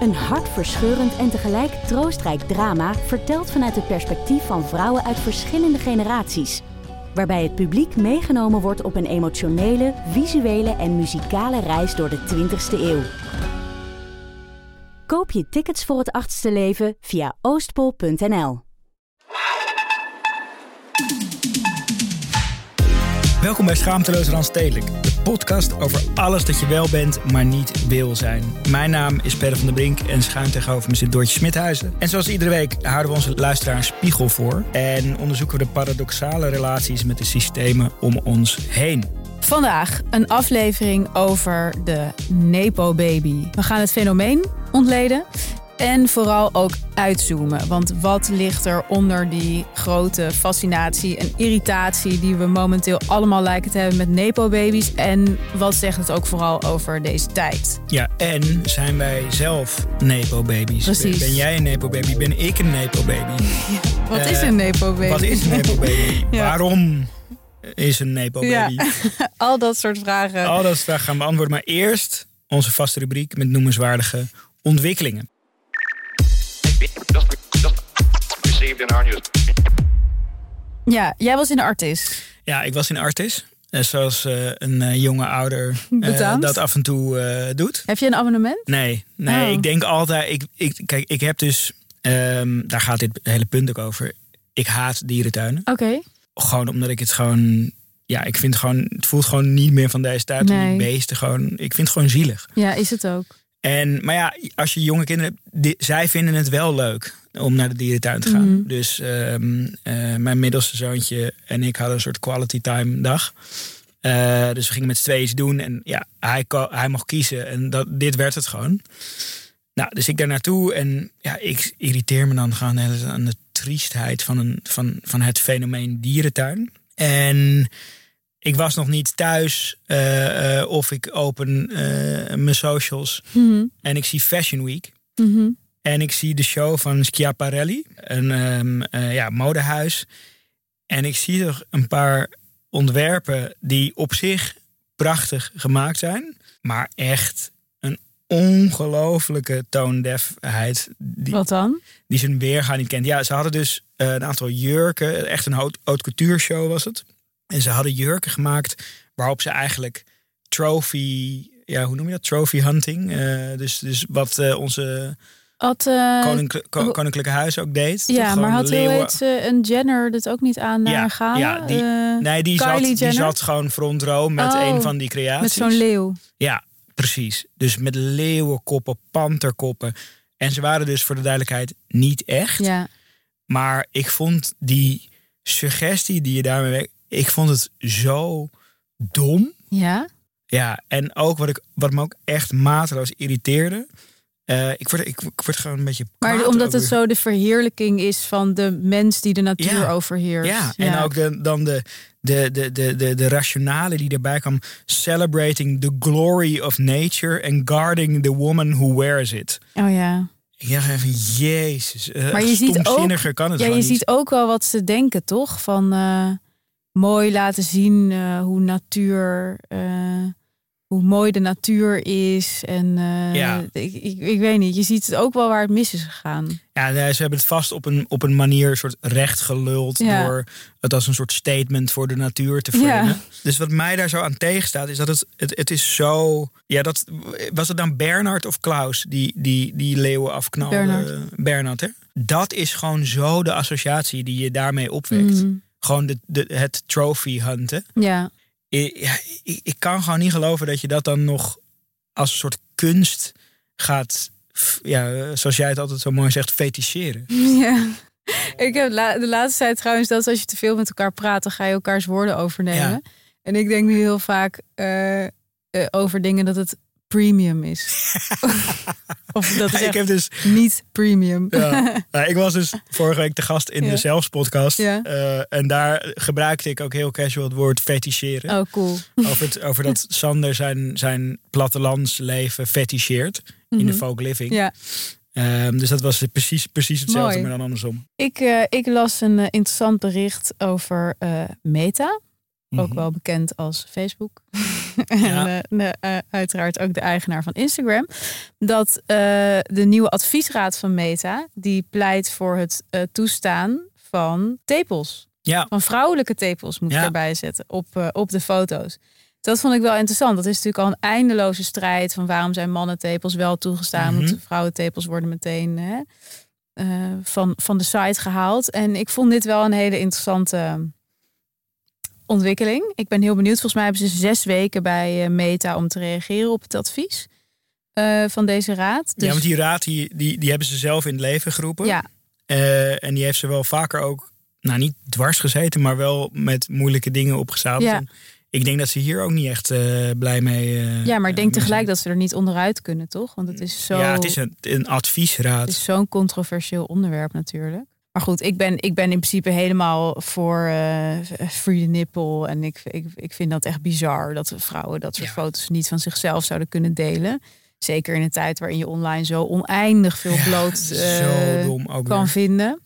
Een hartverscheurend en tegelijk troostrijk drama verteld vanuit het perspectief van vrouwen uit verschillende generaties. Waarbij het publiek meegenomen wordt op een emotionele, visuele en muzikale reis door de 20ste eeuw. Koop je tickets voor het achtste leven via oostpol.nl. Welkom bij Schaamteloos Randstedelijk, de podcast over alles dat je wel bent, maar niet wil zijn. Mijn naam is Pelle van der Brink en schuin tegenover me zit Doortje Smithuizen. En zoals iedere week houden we onze luisteraar spiegel voor en onderzoeken we de paradoxale relaties met de systemen om ons heen. Vandaag een aflevering over de Nepo-baby. We gaan het fenomeen ontleden en vooral ook uitzoomen. Want wat ligt er onder die grote fascinatie en irritatie die we momenteel allemaal lijken te hebben met Nepo-babies? En wat zegt het ook vooral over deze tijd? Ja, en zijn wij zelf Nepo-babies? Precies. Ben jij een Nepo-baby? Ben ik een Nepo-baby? Wat Eh, is een Nepo-baby? Wat is een Nepo-baby? Ja. Waarom is een Nepo-baby? Ja, al dat soort vragen. Al dat vragen gaan we beantwoorden. Maar eerst onze vaste rubriek met noemenswaardige ontwikkelingen. Ja, jij was in de Artis. Ja, ik was in Artis. eh, Zoals eh, een eh, jonge ouder dat af en toe doet. Heb je een abonnement? Nee, nee Oh. ik denk altijd... Ik, ik, kijk, ik heb dus... ehm, daar gaat dit hele punt ook over. Ik haat dierentuinen. Oké. Gewoon omdat ik het gewoon... Ja, ik vind gewoon... Het voelt gewoon niet meer van deze tijd. om Nee. Die beesten gewoon... Ik vind het gewoon zielig. Ja, is het ook. En, maar ja, als je jonge kinderen hebt, die- zij vinden het wel leuk om naar de dierentuin te gaan. Mhm. Dus ehm, eh, mijn middelste zoontje en ik hadden een soort quality time dag. Eh, dus we gingen met z'n tweeën iets doen en ja, hij, hij mocht kiezen en dat, dit werd het gewoon. Nou, dus ik daar naartoe en ja, ik irriteer me dan gewoon aan de triestheid van, een, van, van het fenomeen dierentuin. En ik was nog niet thuis eh, eh, of ik open eh, mijn socials Mhm. en ik zie Fashion Week. Mhm. En ik zie de show van Schiaparelli, een eh, ja, modehuis. En ik zie er een paar ontwerpen die op zich prachtig gemaakt zijn. Maar echt een ongelofelijke toondefheid die, Wat dan? die zijn weerga niet kent. Ja, ze hadden dus een aantal jurken. Echt een haute couture show was het. En ze hadden jurken gemaakt waarop ze eigenlijk trophy... Ja, hoe noem je dat? Trophy hunting. Eh, dus, dus wat eh, onze Had, eh, koninklijke, ko- hoe- koninklijke huis ook deed. ja, maar had hoe leeuwen- heet een Jenner dit ook niet aan naar Ja, gaan? ja, die- Nee, die zat, die zat gewoon front row met Oh, een van die creaties. met zo'n leeuw. Ja, precies. Dus met leeuwenkoppen, panterkoppen. En ze waren dus voor de duidelijkheid niet echt. Ja. Maar ik vond die suggestie die je daarmee ik vond het zo dom. Ja? Ja, en ook wat, ik, wat me ook echt mateloos irriteerde. eh, ik, word, ik, ik word gewoon een beetje. Maar omdat het zo de verheerlijking is van de mens die de natuur Ja. overheerst. Ja, en ook de, dan de, de, de, de, de, de rationale die erbij kwam. Celebrating the glory of nature and guarding the woman who wears it. Oh ja. Ik dacht even, jezus. eh, Maar je ziet ook, kan het ja, je niet. ziet ook wel wat ze denken, toch? Van eh, mooi laten zien eh, hoe natuur, eh, hoe mooi de natuur is. En eh, Ja. ik, ik, ik weet niet, je ziet het ook wel waar het mis is gegaan. Ja, ze hebben het vast op een, op een manier soort recht geluld Ja. door het als een soort statement voor de natuur te Ja. framen. Dus wat mij daar zo aan tegenstaat is dat het, het, het is zo... Ja, dat, was het dan Bernard of Klaus die die, die leeuwen afknalde? Bernard. Bernard, hè? Dat is gewoon zo de associatie die je daarmee opwekt. Mhm. Gewoon de, de, het trophy hunten. Ja, Ik, ik, ik kan gewoon niet geloven dat je dat dan nog als een soort kunst gaat... Ja, zoals jij het altijd zo mooi zegt, feticheren. ja. Ik heb la- de laatste tijd trouwens dat als je te veel met elkaar praat, dan ga je elkaars woorden overnemen. Ja. En ik denk nu heel vaak eh, eh, over dingen dat het premium is. of dat is ik heb dus niet premium. Ja. Nou, ik was dus vorige week de gast in Ja. de Zelfs podcast. Ja. Eh, en daar gebruikte ik ook heel casual het woord feticheren. Oh, cool. Over, het, over dat Sander zijn, zijn plattelandsleven feticheert in de folk living. Mhm. Ja, Ehm, dus dat was precies, precies hetzelfde, Mooi. maar dan andersom. ik, eh, ik las een eh, interessant bericht over Meta. Ook Mhm. wel bekend als Facebook. en eh, de, eh, uiteraard ook de eigenaar van Instagram. Dat eh, de nieuwe adviesraad van Meta, die pleit voor het toestaan van tepels. Ja, Van vrouwelijke tepels moet Ja. erbij zetten op, op de foto's. Dat vond ik wel interessant. Dat is natuurlijk al een eindeloze strijd van waarom zijn mannentepels wel toegestaan. Want vrouwentepels worden meteen hè, van, van de site gehaald. En ik vond dit wel een hele interessante ontwikkeling. Ik ben heel benieuwd. Volgens mij hebben ze zes weken bij eh, Meta om te reageren op het advies eh, van deze raad. Dus, ja want die raad die, die, die hebben ze zelf in het leven geroepen. ja, Eh, en die heeft ze wel vaker ook, nou niet dwars gezeten, maar wel met moeilijke dingen opgezadeld. Ja. Ik denk dat ze hier ook niet echt blij mee ja, maar ik denk tegelijk zijn. dat ze er niet onderuit kunnen, toch? Want het is zo... Ja, het is een, een adviesraad. Het is zo'n controversieel onderwerp natuurlijk. Maar goed, ik ben, ik ben in principe helemaal voor eh free the nipple. En ik, ik, ik vind dat echt bizar dat vrouwen dat soort Ja. foto's niet van zichzelf zouden kunnen delen. Zeker in een tijd waarin je online zo oneindig veel bloot eh, kan weer. vinden.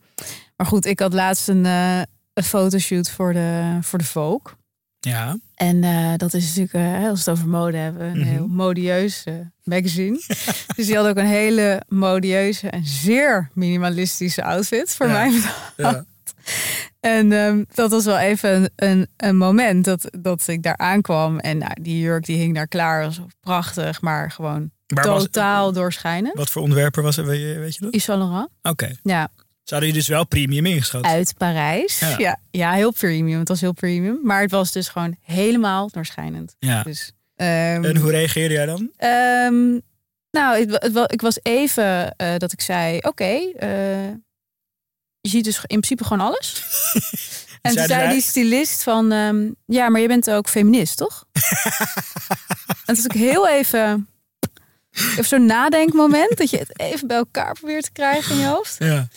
Maar goed, ik had laatst een, eh, een fotoshoot voor de, voor de Vogue. Ja, En eh, dat is natuurlijk, eh, als we het over mode hebben, een Mhm. heel modieus eh, magazine. dus die had ook een hele modieuze en zeer minimalistische outfit voor Ja. mij. ja. En ehm, dat was wel even een, een, een moment dat, dat ik daar aankwam. En nou, die jurk die hing daar klaar, was prachtig, maar gewoon Maar was- totaal doorschijnend. wat voor ontwerper was het, weet je, weet je dat? Yves Saint Laurent. Oké. Ja, Hadden je dus wel premium ingeschat. uit Parijs. Ja. Ja. Ja, heel premium. Het was heel premium. Maar het was dus gewoon helemaal doorschijnend. Ja. Dus, ehm, En hoe reageerde jij dan? Ehm, nou, het, ik was even eh, dat ik zei: Oké, eh, je ziet dus in principe gewoon alles. en toen Zeiden zei die stylist van: ehm, Ja, maar je bent ook feminist, toch? en toen was ik heel even. Even zo'n nadenkmoment, dat je het even bij elkaar probeert te krijgen in je hoofd. Ja.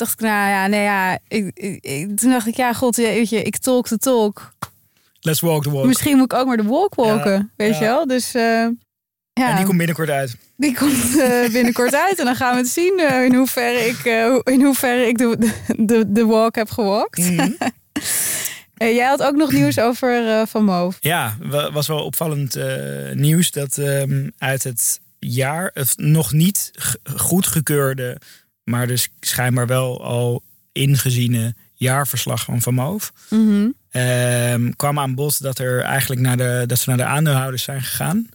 Dacht ik, nou ja, nee ja. Ik, toen dacht ik, ja, god, weet je, ik talk de talk. Let's walk the walk. Misschien moet ik ook maar de walk walken, Ja, weet ja. je wel? Dus eh, ja. En die komt binnenkort uit. Die komt eh, binnenkort uit en dan gaan we het zien eh, in hoeverre ik, in hoeverre ik de, de, de walk heb gewalkt. Eh, jij had ook nog nieuws over Van Moof. Ja, wa- was wel opvallend nieuws dat ehm, uit het jaar, het nog niet goedgekeurde, maar dus schijnbaar wel al ingeziene jaarverslag van Van Moof. Mhm. ehm, kwam aan bod dat, er eigenlijk naar de, dat ze naar de aandeelhouders zijn gegaan.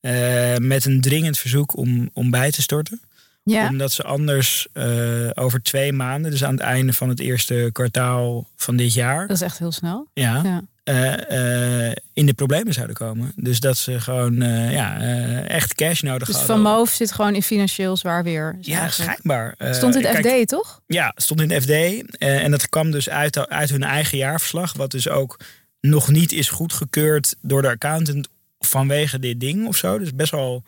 eh, met een dringend verzoek om, om bij te storten. Ja, Omdat ze anders eh, over twee maanden, dus aan het einde van het eerste kwartaal van dit jaar, dat is echt heel snel. ja, Ja. Eh, eh, in de problemen zouden komen. Dus dat ze gewoon eh, ja, echt cash nodig Dus hadden. Van Moof zit gewoon in financieel zwaar weer. Ja, eigenlijk. schijnbaar. Stond in het kijk, FD, toch? Ja, stond in het FD. en dat kwam dus uit, uit hun eigen jaarverslag. Wat dus ook nog niet is goedgekeurd door de accountant vanwege dit ding of zo. Dus best wel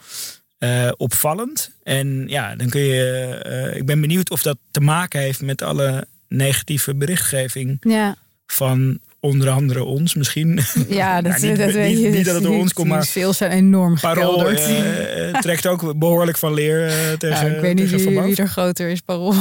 opvallend. En ja, dan kun je. ik ben benieuwd of dat te maken heeft met alle negatieve berichtgeving Ja, van onder andere ons misschien. ja dat, Nou, niet- dat weet niet- je. niet dat het door ons komt, maar- Veel zijn enorm Parool eh, eh, trekt ook behoorlijk van leer eh, tegen. Ja, ik weet niet wie, wie er groter is, Parool.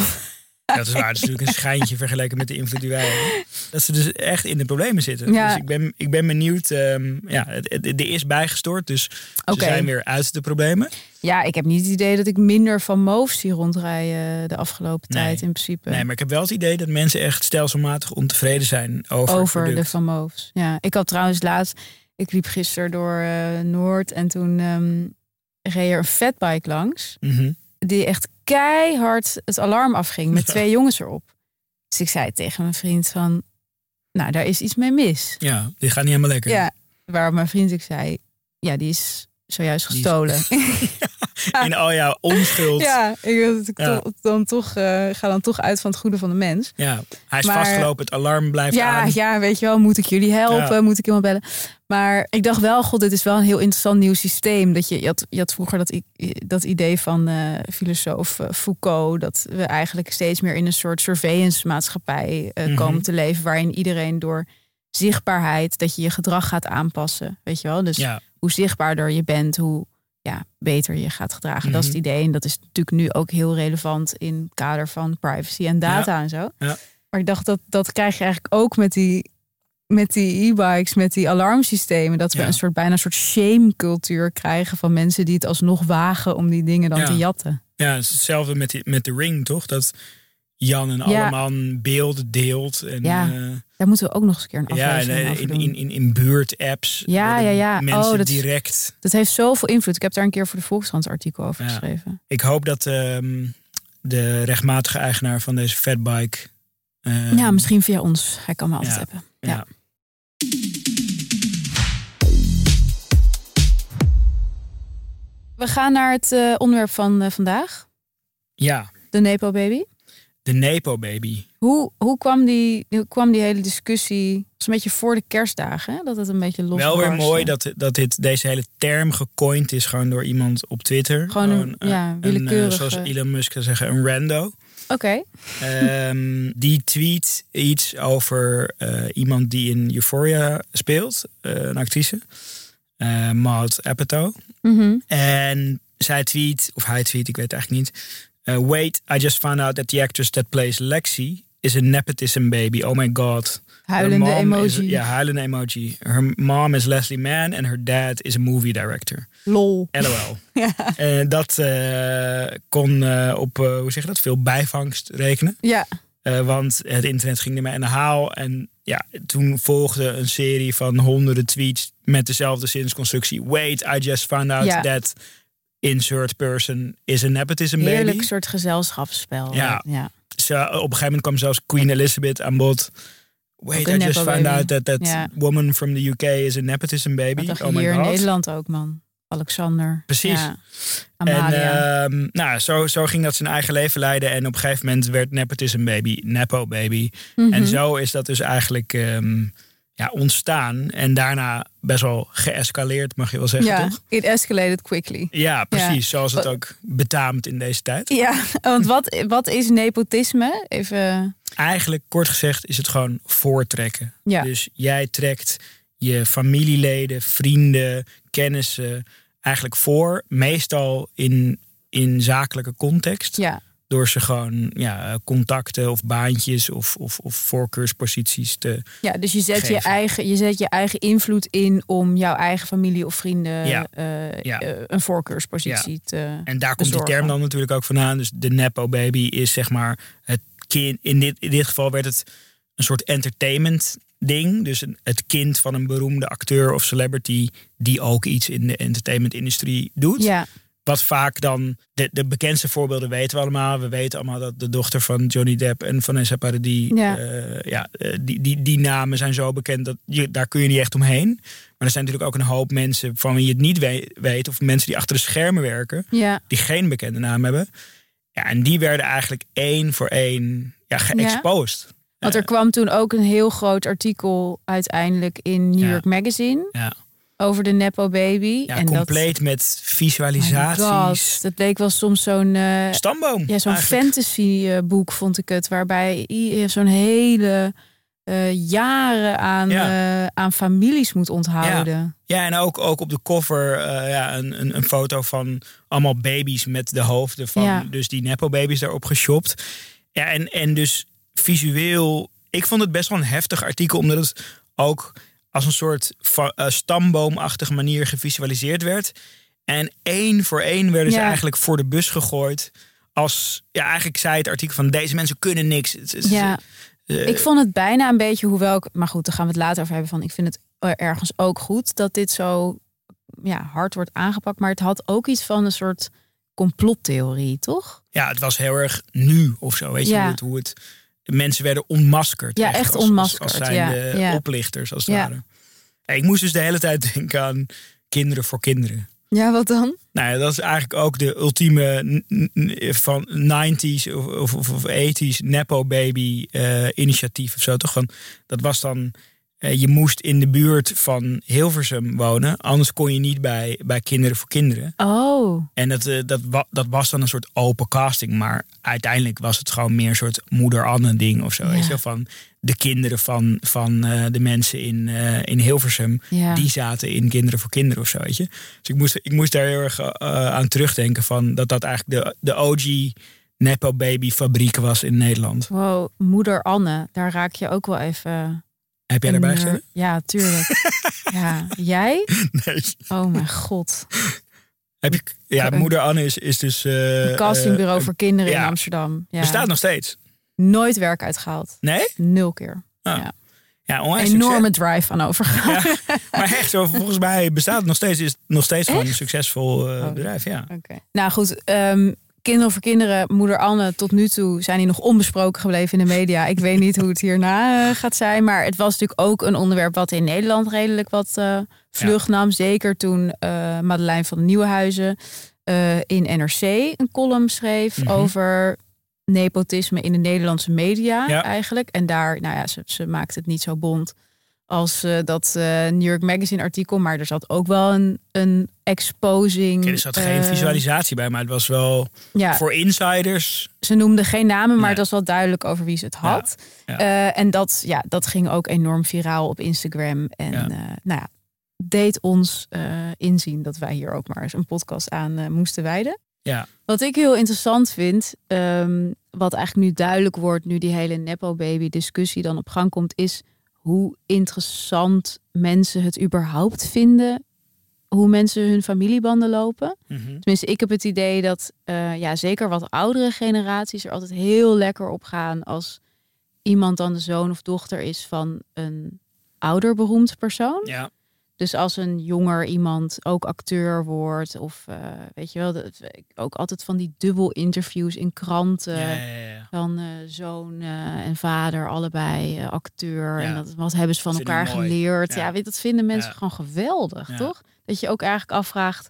Ja, dat is waar. Het is natuurlijk een schijntje vergeleken met de invloed die wij hebben. Dat ze dus echt in de problemen zitten. Ja. Dus ik ben, ik ben benieuwd. ehm, ja, er is bijgestort, dus Oké. ze zijn weer uit de problemen. Ja, ik heb niet het idee dat ik minder van Moof zie rondrijden de afgelopen Nee. tijd in principe. Nee, maar ik heb wel het idee dat mensen echt stelselmatig ontevreden zijn over, over de. Van Moofs. Ja, ik had trouwens laatst, ik liep gisteren door eh, Noord en toen ehm reed er een fatbike langs. Mhm. Die echt keihard het alarm afging met Ja. twee jongens erop. Dus ik zei tegen mijn vriend van, nou daar is iets mee mis. Ja, die gaat niet helemaal lekker. Ja, waarop mijn vriend ik zei, ja die is zojuist gestolen. In al jouw onschuld. Ja. ja, ik, Ja. to- dan toch, eh, ga dan toch uit van het goede van de mens. Hij is Maar- vastgelopen, het alarm blijft Ja, aan. ja, weet je wel, moet ik jullie helpen? Ja. Moet ik iemand bellen? Maar ik dacht wel, god, dit is wel een heel interessant nieuw systeem. Dat je, je, had, je had vroeger dat, dat idee van eh, filosoof eh, Foucault... dat we eigenlijk steeds meer in een soort surveillance maatschappij Mhm. komen te leven... waarin iedereen door zichtbaarheid, dat je je gedrag gaat aanpassen. Weet je wel? Dus Ja, hoe zichtbaarder je bent, hoe ja, beter je gaat gedragen. Dat is het Mhm. idee. En dat is natuurlijk nu ook heel relevant in het kader van privacy en data en zo. Ja. Maar ik dacht dat dat krijg je eigenlijk ook met die met die e-bikes, met die alarmsystemen. Dat we Ja. een soort bijna een soort shame cultuur krijgen van mensen die het alsnog wagen om die dingen dan Ja. te jatten. ja het is hetzelfde met, die, met de ring, toch? Dat Jan en Ja. Alleman beelden deelt. En, Ja, eh, Daar moeten we ook nog eens een keer een ja en, aflevering over in, in, in, in buurt-apps. Ja, ja, ja. Mensen Oh, dat- direct. Dat heeft zoveel invloed. Ik heb daar een keer voor de Volkskrant artikel over Ja. geschreven. Ik hoop dat ehm, de rechtmatige eigenaar van deze fatbike... eh, ja, misschien via ons. Hij kan me altijd ja. hebben. Ja. Ja. We gaan naar het eh, onderwerp van eh, vandaag. Ja, De Nepo Baby. De Nepo Baby. Hoe, hoe, kwam die, hoe kwam die hele discussie? Het was een beetje voor de kerstdagen, hè? dat het een beetje los Wel weer mooi dat, dat dit, deze hele term gecoind is gewoon door iemand op Twitter. Gewoon een, eh, ja, een, willekeurige... eh, zoals Elon Musk zou zeggen, een rando. Oké, Ehm, die tweet iets over eh, iemand die in Euphoria speelt, eh, een actrice, eh Maud Apatow. Mhm. En zij tweet, of hij tweet, ik weet het eigenlijk niet. Eh, Wait, I just found out that the actress that plays Lexi is a nepotism baby. Oh my god. Huilende emoji. Is, ja, huilende emoji. Her mom is Leslie Mann and her dad is a movie director. Lol. LOL. Ja. En dat eh, kon eh, op, hoe zeg je dat, veel bijvangst rekenen. ja, want het internet ging ermee aan de haal. En ja, toen volgde een serie van honderden tweets met dezelfde zinsconstructie. Wait, I just found out Ja. that insert person is a nepotism heerlijk baby. soort gezelschapsspel. Ja. ja. Ze, op een gegeven moment kwam zelfs Queen Elizabeth aan bod. Wait, I just found baby. out that that Ja. woman from the UK is a nepotism baby. Dat oh my hier in. Nederland ook, man. Alexander. Precies. Ja. En ehm, nou, zo, zo ging dat zijn eigen leven leiden. En op een gegeven moment werd nepotism baby, nepo baby. Mhm. En zo is dat dus eigenlijk ehm, ja, ontstaan. En daarna best wel geëscaleerd, mag je wel zeggen, ja, toch? it escalated quickly. Ja, precies. Zoals het ook betaamt in deze tijd. Ja, want wat, wat is nepotisme? Even, Eigenlijk, kort gezegd, is het gewoon voortrekken. ja. Dus jij trekt je familieleden, vrienden, kennissen eigenlijk voor. Meestal in, in zakelijke context. ja. Door ze gewoon ja, contacten of baantjes of, of, of voorkeursposities te. ja, dus je zet je, eigen, je zet je eigen invloed in om jouw eigen familie of vrienden Ja. eh, Ja. eh, een voorkeurspositie te. En daar komt die term dan natuurlijk ook vandaan. Dus de Nepo baby is zeg maar het kind. In dit, in dit geval werd het een soort entertainment ding. Dus een- het kind van een beroemde acteur of celebrity. die ook iets in de entertainment-industrie doet. Ja, Wat vaak dan, de, de bekendste voorbeelden weten we allemaal. We weten allemaal dat de dochter van Johnny Depp en Vanessa Paradis, Ja. eh, ja, eh, die, die, die namen zijn zo bekend dat je, daar kun je niet echt omheen. Maar er zijn natuurlijk ook een hoop mensen van wie je het niet we- weet, of mensen die achter de schermen werken, ja. die geen bekende naam hebben. Ja, en die werden eigenlijk één voor één ja, geëxposed. Want er kwam toen ook een heel groot artikel uiteindelijk in New Ja. York Magazine Ja, over de Nepo Baby. ja en compleet met dat, visualisaties. God, dat leek wel soms zo'n eh, Stamboom. ja, zo'n eigenlijk. fantasy eh, boek vond ik het. Waarbij je zo'n hele eh, jaren aan, Ja. eh, aan families moet onthouden. Ja, en ook, ook op de cover eh, ja, een, een, een foto van allemaal baby's met de hoofden van Ja. dus die nepo-baby's daarop geshopt. Ja, en, en dus visueel, ik vond het best wel een heftig artikel, omdat het ook als een soort eh, stamboomachtige manier gevisualiseerd werd. En één voor één werden ze eigenlijk voor de bus gegooid. Als, ja, eigenlijk zei het artikel van deze mensen kunnen niks. Ja. eh, Ik vond het bijna een beetje, hoewel ik, maar goed, daar gaan we het later over hebben. Van, ik vind het er- ergens ook goed dat dit zo ja, hard wordt aangepakt. Maar het had ook iets van een soort complottheorie, toch? ja, het was heel erg nu of zo. Weet je Ja. hoe het, hoe het. Mensen werden onmaskerd. Ja, echt als, onmaskerd, Als, zijnde ja. oplichters, als het Ja. ware. Ik moest dus de hele tijd denken aan kinderen voor kinderen. Ja, wat dan? Nou ja, dat is eigenlijk ook de ultieme van 90s of, of, of, of 80s Nepo Baby eh, initiatief of zo. Toch van, dat was dan je moest in de buurt van Hilversum wonen. Anders kon je niet bij, bij Kinderen voor Kinderen. Oh, En dat, eh, dat, dat was dan een soort open casting. Maar uiteindelijk was het gewoon meer een soort moeder Anne ding of zo. Ja. Weet je? Van de kinderen van, van eh, de mensen in, eh, in Hilversum. ja. Die zaten in Kinderen voor Kinderen of zo. Weet je? Dus ik moest, ik moest daar heel erg eh, aan terugdenken. Van dat dat eigenlijk de, de OG Nepo Baby fabriek was in Nederland. Wow, moeder Anne, daar raak je ook wel even... Heb jij een, daarbij eh, gezeten? Ja, tuurlijk. ja, jij? Nee. Oh mijn god. Heb je, ja, Een- moeder Anne is, is dus... eh, Een castingbureau eh, voor kinderen in ja. Amsterdam. Ja. Bestaat nog steeds. Nooit werk uitgehaald. Nee? Nul keer. Ja, onwijs Enorme succes. drive aan overgaan. Ja, maar echt zo, volgens mij bestaat het nog steeds. Is nog steeds gewoon een succesvol Oh. bedrijf. Ja. Oké. Nou goed, ehm Kinderen voor Kinderen, moeder Anne, tot nu toe zijn die nog onbesproken gebleven in de media. Ik weet niet hoe het hierna eh, gaat zijn. Maar het was natuurlijk ook een onderwerp wat in Nederland redelijk wat eh vlucht nam. Zeker toen eh Madeleine van Nieuwenhuizen in NRC een column schreef Mhm. over nepotisme in de Nederlandse media Ja. eigenlijk. En daar, nou ja, ze, ze maakte het niet zo bond als eh, dat eh, New York Magazine artikel. Maar er zat ook wel een, een exposing. Er zat geen eh, visualisatie bij, maar het was wel Ja, voor insiders. ze noemde geen namen, maar Nee. het was wel duidelijk over wie ze het had. ja. En dat, ja, dat ging ook enorm viraal op Instagram. En nou ja, deed ons inzien dat wij hier ook maar eens een podcast aan moesten wijden. Ja. Wat ik heel interessant vind, ehm, wat eigenlijk nu duidelijk wordt, nu die hele Nepo-baby discussie dan op gang komt, is hoe interessant mensen het überhaupt vinden. Hoe mensen hun familiebanden lopen. Mhm. Tenminste, ik heb het idee dat eh, ja, zeker wat oudere generaties er altijd heel lekker op gaan als iemand dan de zoon of dochter is van een ouder beroemd persoon. Ja. Dus als een jonger iemand ook acteur wordt of eh, weet je wel, dat, ook altijd van die dubbel interviews in kranten. Ja, ja, ja. Van eh, zoon eh, en vader, allebei eh, acteur. En dat, wat hebben ze van elkaar geleerd? Ja, weet, dat vinden mensen gewoon geweldig, toch? Dat je ook eigenlijk afvraagt,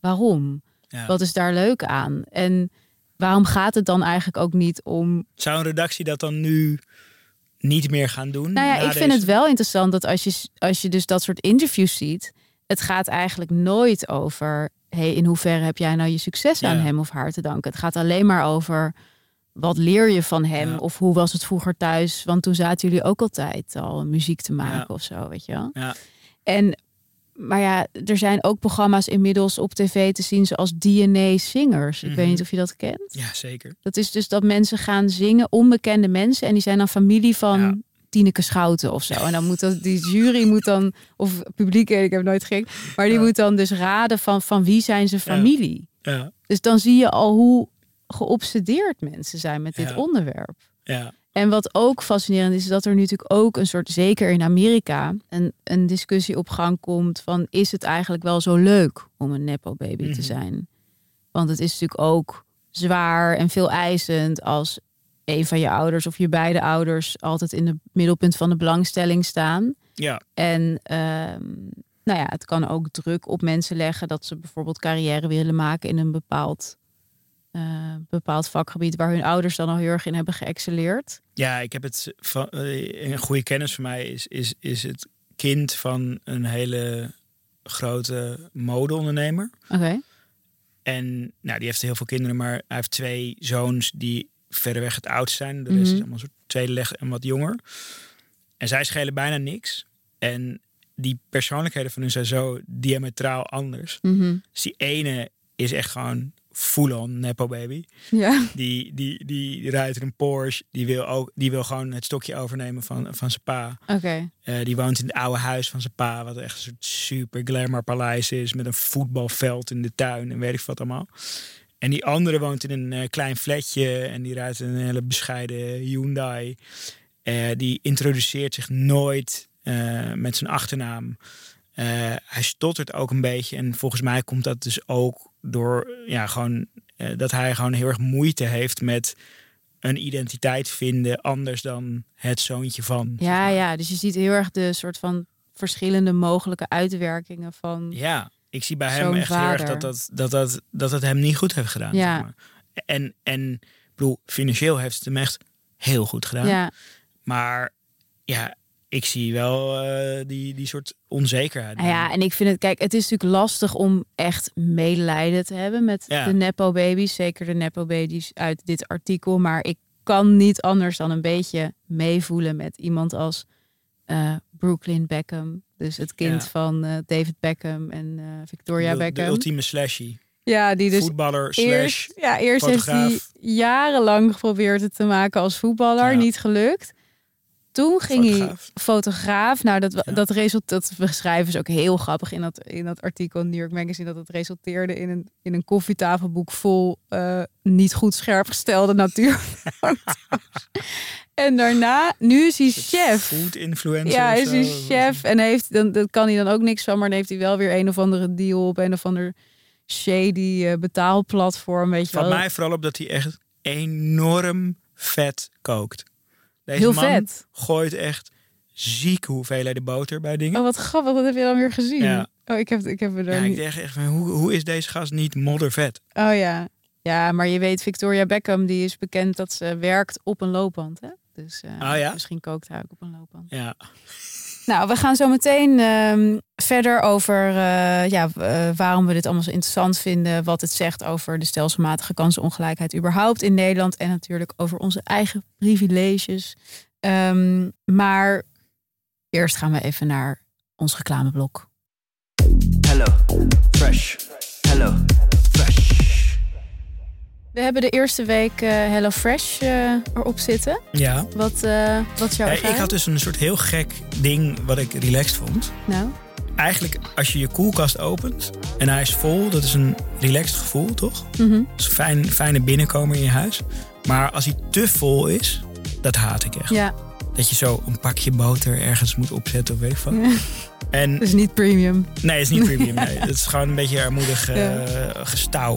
waarom? Wat is daar leuk aan? En waarom gaat het dan eigenlijk ook niet om... Zou een redactie dat dan nu niet meer gaan doen? Nou ja, ik vind het wel interessant dat als je, als je dus dat soort interviews ziet... het gaat eigenlijk nooit over... Hey, in hoeverre heb jij nou je succes aan hem of haar te danken? Het gaat alleen maar over... Wat leer je van hem? Ja. Of hoe was het vroeger thuis? Want toen zaten jullie ook altijd al muziek te maken Ja. of zo, weet je wel? Ja. En, maar ja, er zijn ook programma's inmiddels op tv te zien zoals DNA Singers. Ik weet Mhm. niet of je dat kent. Ja, zeker. Dat is dus dat mensen gaan zingen, onbekende mensen. En die zijn dan familie van Ja. Tineke Schouten of zo. En dan moet dat, die jury moet dan, of publiek, ik heb nooit gekeken. Maar die moet dan dus raden van, van wie zijn ze familie. Ja. Dus dan zie je al hoe geobsedeerd mensen zijn met dit Ja. onderwerp. Ja. En wat ook fascinerend is, is dat er nu natuurlijk ook een soort, zeker in Amerika, een, een discussie op gang komt van is het eigenlijk wel zo leuk om een nepo baby te Mhm. zijn? Want het is natuurlijk ook zwaar en veel eisend als een van je ouders of je beide ouders altijd in het middelpunt van de belangstelling staan. Ja. En ehm, nou ja, het kan ook druk op mensen leggen dat ze bijvoorbeeld carrière willen maken in een bepaald, eh, bepaald vakgebied waar hun ouders dan al heel erg in hebben geëxceleerd. Ja, ik heb het van eh, een goede kennis van mij is, is, is het kind van een hele grote modeondernemer. Oké. En nou, die heeft heel veel kinderen, maar hij heeft twee zoons die verreweg het oudst zijn. De rest Mhm. is allemaal een soort tweede leg en wat jonger. En zij schelen bijna niks. En die persoonlijkheden van hun zijn zo diametraal anders. Mhm. Dus die ene is echt gewoon full-on nepo baby. Ja. Die, die, die rijdt een Porsche. Die wil, ook, die wil gewoon het stokje overnemen van, van zijn pa. Oké. Eh, die woont in het oude huis van zijn pa. Wat echt een soort super glamour paleis is. Met een voetbalveld in de tuin en weet ik wat allemaal. En die andere woont in een eh, klein flatje. En die rijdt een hele bescheiden Hyundai. Eh, die introduceert zich nooit met zijn achternaam. Eh, hij stottert ook een beetje. En volgens mij komt dat dus ook door ja, gewoon, eh, dat hij gewoon heel erg moeite heeft met een identiteit vinden anders dan het zoontje van. zeg Ja, maar. ja. Dus je ziet heel erg de soort van verschillende mogelijke uitwerkingen van. Ja, ik zie bij hem echt heel erg dat dat, dat, dat, dat het hem niet goed heeft gedaan. Ja. Zeg maar. En, en ik bedoel, financieel heeft het hem echt heel goed gedaan. Ja. Maar ja, ik zie wel eh, die, die soort onzekerheid. Nou ja, en ik vind het, kijk, het is natuurlijk lastig om echt medelijden te hebben met Ja. de Nepo-baby's. Zeker de Nepo-baby's uit dit artikel. Maar ik kan niet anders dan een beetje meevoelen met iemand als eh, Brooklyn Beckham. Dus het kind Ja. van eh, David Beckham en Victoria de, de Beckham. ultieme slashy. ja, die dus Voetballer slash eerst, ja, eerst heeft hij fotograaf. jarenlang geprobeerd het te maken als voetballer. Ja. Niet gelukt. Toen ging Fotograaf. hij fotograaf. Nou, dat, Ja. dat resultaat dat beschrijven ze ook heel grappig in dat, in dat artikel in New York Magazine. Dat het resulteerde in een, in een koffietafelboek vol eh, niet goed scherp gestelde natuurfoto's. en daarna, nu is hij chef. Food influencer. Ja, is hij chef en heeft, dan, dat kan hij dan ook niks van, maar dan heeft hij wel weer een of andere deal op een of ander shady eh, betaalplatform, weet je wel. mij vooral op dat hij echt enorm vet kookt. Deze Heel man vet. gooit echt zieke hoeveelheden boter bij dingen. Oh, wat grappig, dat heb je dan weer gezien. Ja. Oh, ik heb, ik heb er ja, ik niet... denk echt van, hoe, hoe is deze gast niet moddervet? Oh ja. Ja, maar je weet, Victoria Beckham, die is bekend dat ze werkt op een loopband, hè? Dus Oh ja? misschien kookt hij ook op een loopband. Ja, Nou, we gaan zo meteen ehm, verder over eh, ja, eh, waarom we dit allemaal zo interessant vinden. Wat het zegt over de stelselmatige kansenongelijkheid überhaupt in Nederland. En natuurlijk over onze eigen privileges. Ehm, maar eerst gaan we even naar ons reclameblok. Hello, fresh. Fresh. We hebben de eerste week eh Hello Fresh eh, erop zitten. ja. Wat, eh, wat is jouw Ja, ik had dus een soort heel gek ding wat ik relaxed vond. Nou, Eigenlijk, als je je koelkast opent en hij is vol, dat is een relaxed gevoel, toch? mhm. Dat is een fijn, fijne binnenkomer in je huis. Maar als hij te vol is, dat haat ik echt. ja, Dat je zo een pakje boter ergens moet opzetten of weet ik wat. Ja. En is niet premium. nee, het is niet premium. Nee. Het is gewoon een beetje armoedig eh Ja. gestouw.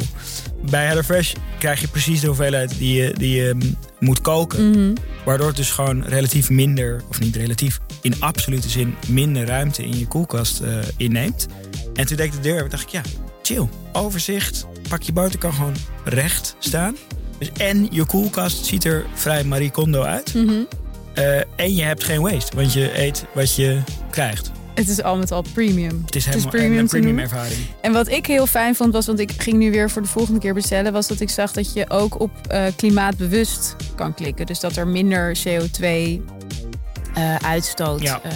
Bij HelloFresh krijg je precies de hoeveelheid die je, die je mm, moet koken. Mhm. Waardoor het dus gewoon relatief minder, of niet relatief, in absolute zin minder ruimte in je koelkast eh, inneemt. En toen deed ik de deur en dacht ik, ja, chill. Overzicht, pak je boter kan gewoon recht staan. Dus en je koelkast ziet er vrij Marie Kondo uit. Mhm. Eh, en je hebt geen waste, want je eet wat je krijgt. Het is al met al premium. Het is Het is helemaal premium een premium ervaring. En wat ik heel fijn vond was, want ik ging nu weer voor de volgende keer bestellen, was dat ik zag dat je ook op eh, klimaatbewust kan klikken. Dus dat er minder CO2 eh, uitstoot Ja. eh,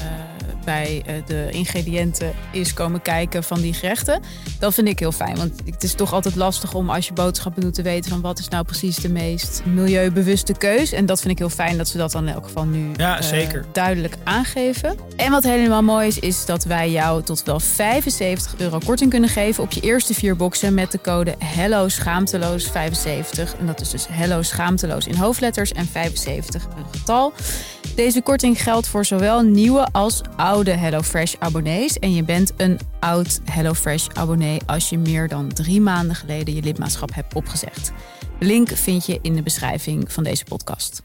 bij eh, de ingrediënten is komen kijken van die gerechten. Dat vind ik heel fijn, want het is toch altijd lastig om als je boodschappen doet te weten van wat is nou precies de meest milieubewuste keus. En dat vind ik heel fijn dat ze dat dan in elk geval nu Ja, eh, zeker. duidelijk aangeven. En wat helemaal mooi is, is dat wij jou tot wel 75 euro korting kunnen geven op je eerste vier boxen met de code Hello Schaamteloos 75. En dat is dus Hello Schaamteloos in hoofdletters en 75 een getal. Deze korting geldt voor zowel nieuwe als oude HelloFresh abonnees. En je bent een oud HelloFresh abonnee als je meer dan drie maanden geleden je lidmaatschap hebt opgezegd. De link vind je in de beschrijving van deze podcast.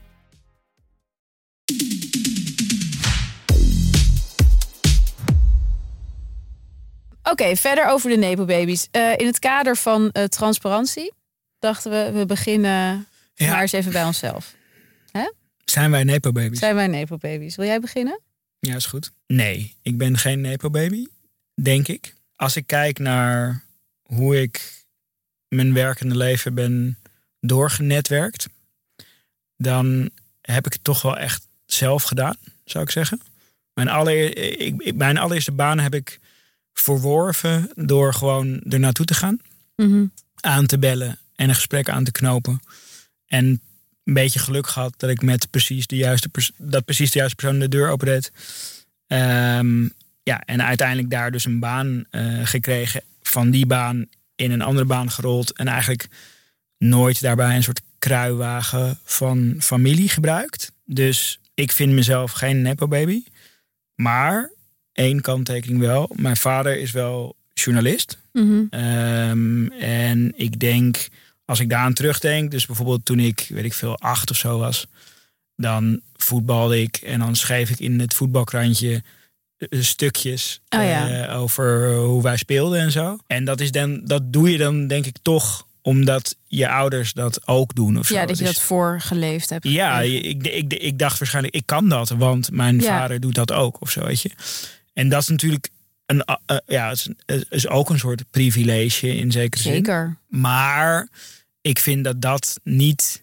Oké, verder over de Nepo-baby's. Eh, in het kader van eh, transparantie dachten we, we beginnen Ja. maar eens even bij onszelf. Zijn wij Nepo-baby's? Zijn wij Nepo-baby's? Wil jij beginnen? Ja, is goed. Nee, ik ben geen Nepo-baby, denk ik. Als ik kijk naar hoe ik mijn werkende leven ben doorgenetwerkt, dan heb ik het toch wel echt zelf gedaan, zou ik zeggen. Mijn, allereer, ik, mijn allereerste baan heb ik verworven door gewoon er naartoe te gaan, aan te bellen en een gesprek aan te knopen. En een beetje geluk gehad dat ik met precies de juiste, pers- dat precies de juiste persoon de deur opendeed. Ehm, ja, en uiteindelijk daar dus een baan eh, gekregen. Van die baan in een andere baan gerold. En eigenlijk nooit daarbij een soort kruiwagen van familie gebruikt. Dus ik vind mezelf geen nepo-baby. Maar één kanttekening wel. Mijn vader is wel journalist. Mhm. Ehm, en ik denk, als ik daaraan terugdenk, dus bijvoorbeeld toen ik, weet ik veel, acht of zo was, dan voetbalde ik en dan schreef ik in het voetbalkrantje eh, stukjes Oh ja. eh, over hoe wij speelden en zo. En dat, is dan, dat doe je dan denk ik toch omdat je ouders dat ook doen of zo. Ja, dat je Dus- dat voorgeleefd hebt. Ja, ik, ik, ik dacht waarschijnlijk, ik kan dat, want mijn Ja. vader doet dat ook of zo, weet je. En dat is natuurlijk een, eh, eh, ja, het is, is ook een soort privilege in zekere zin. Zeker. Maar ik vind dat dat niet.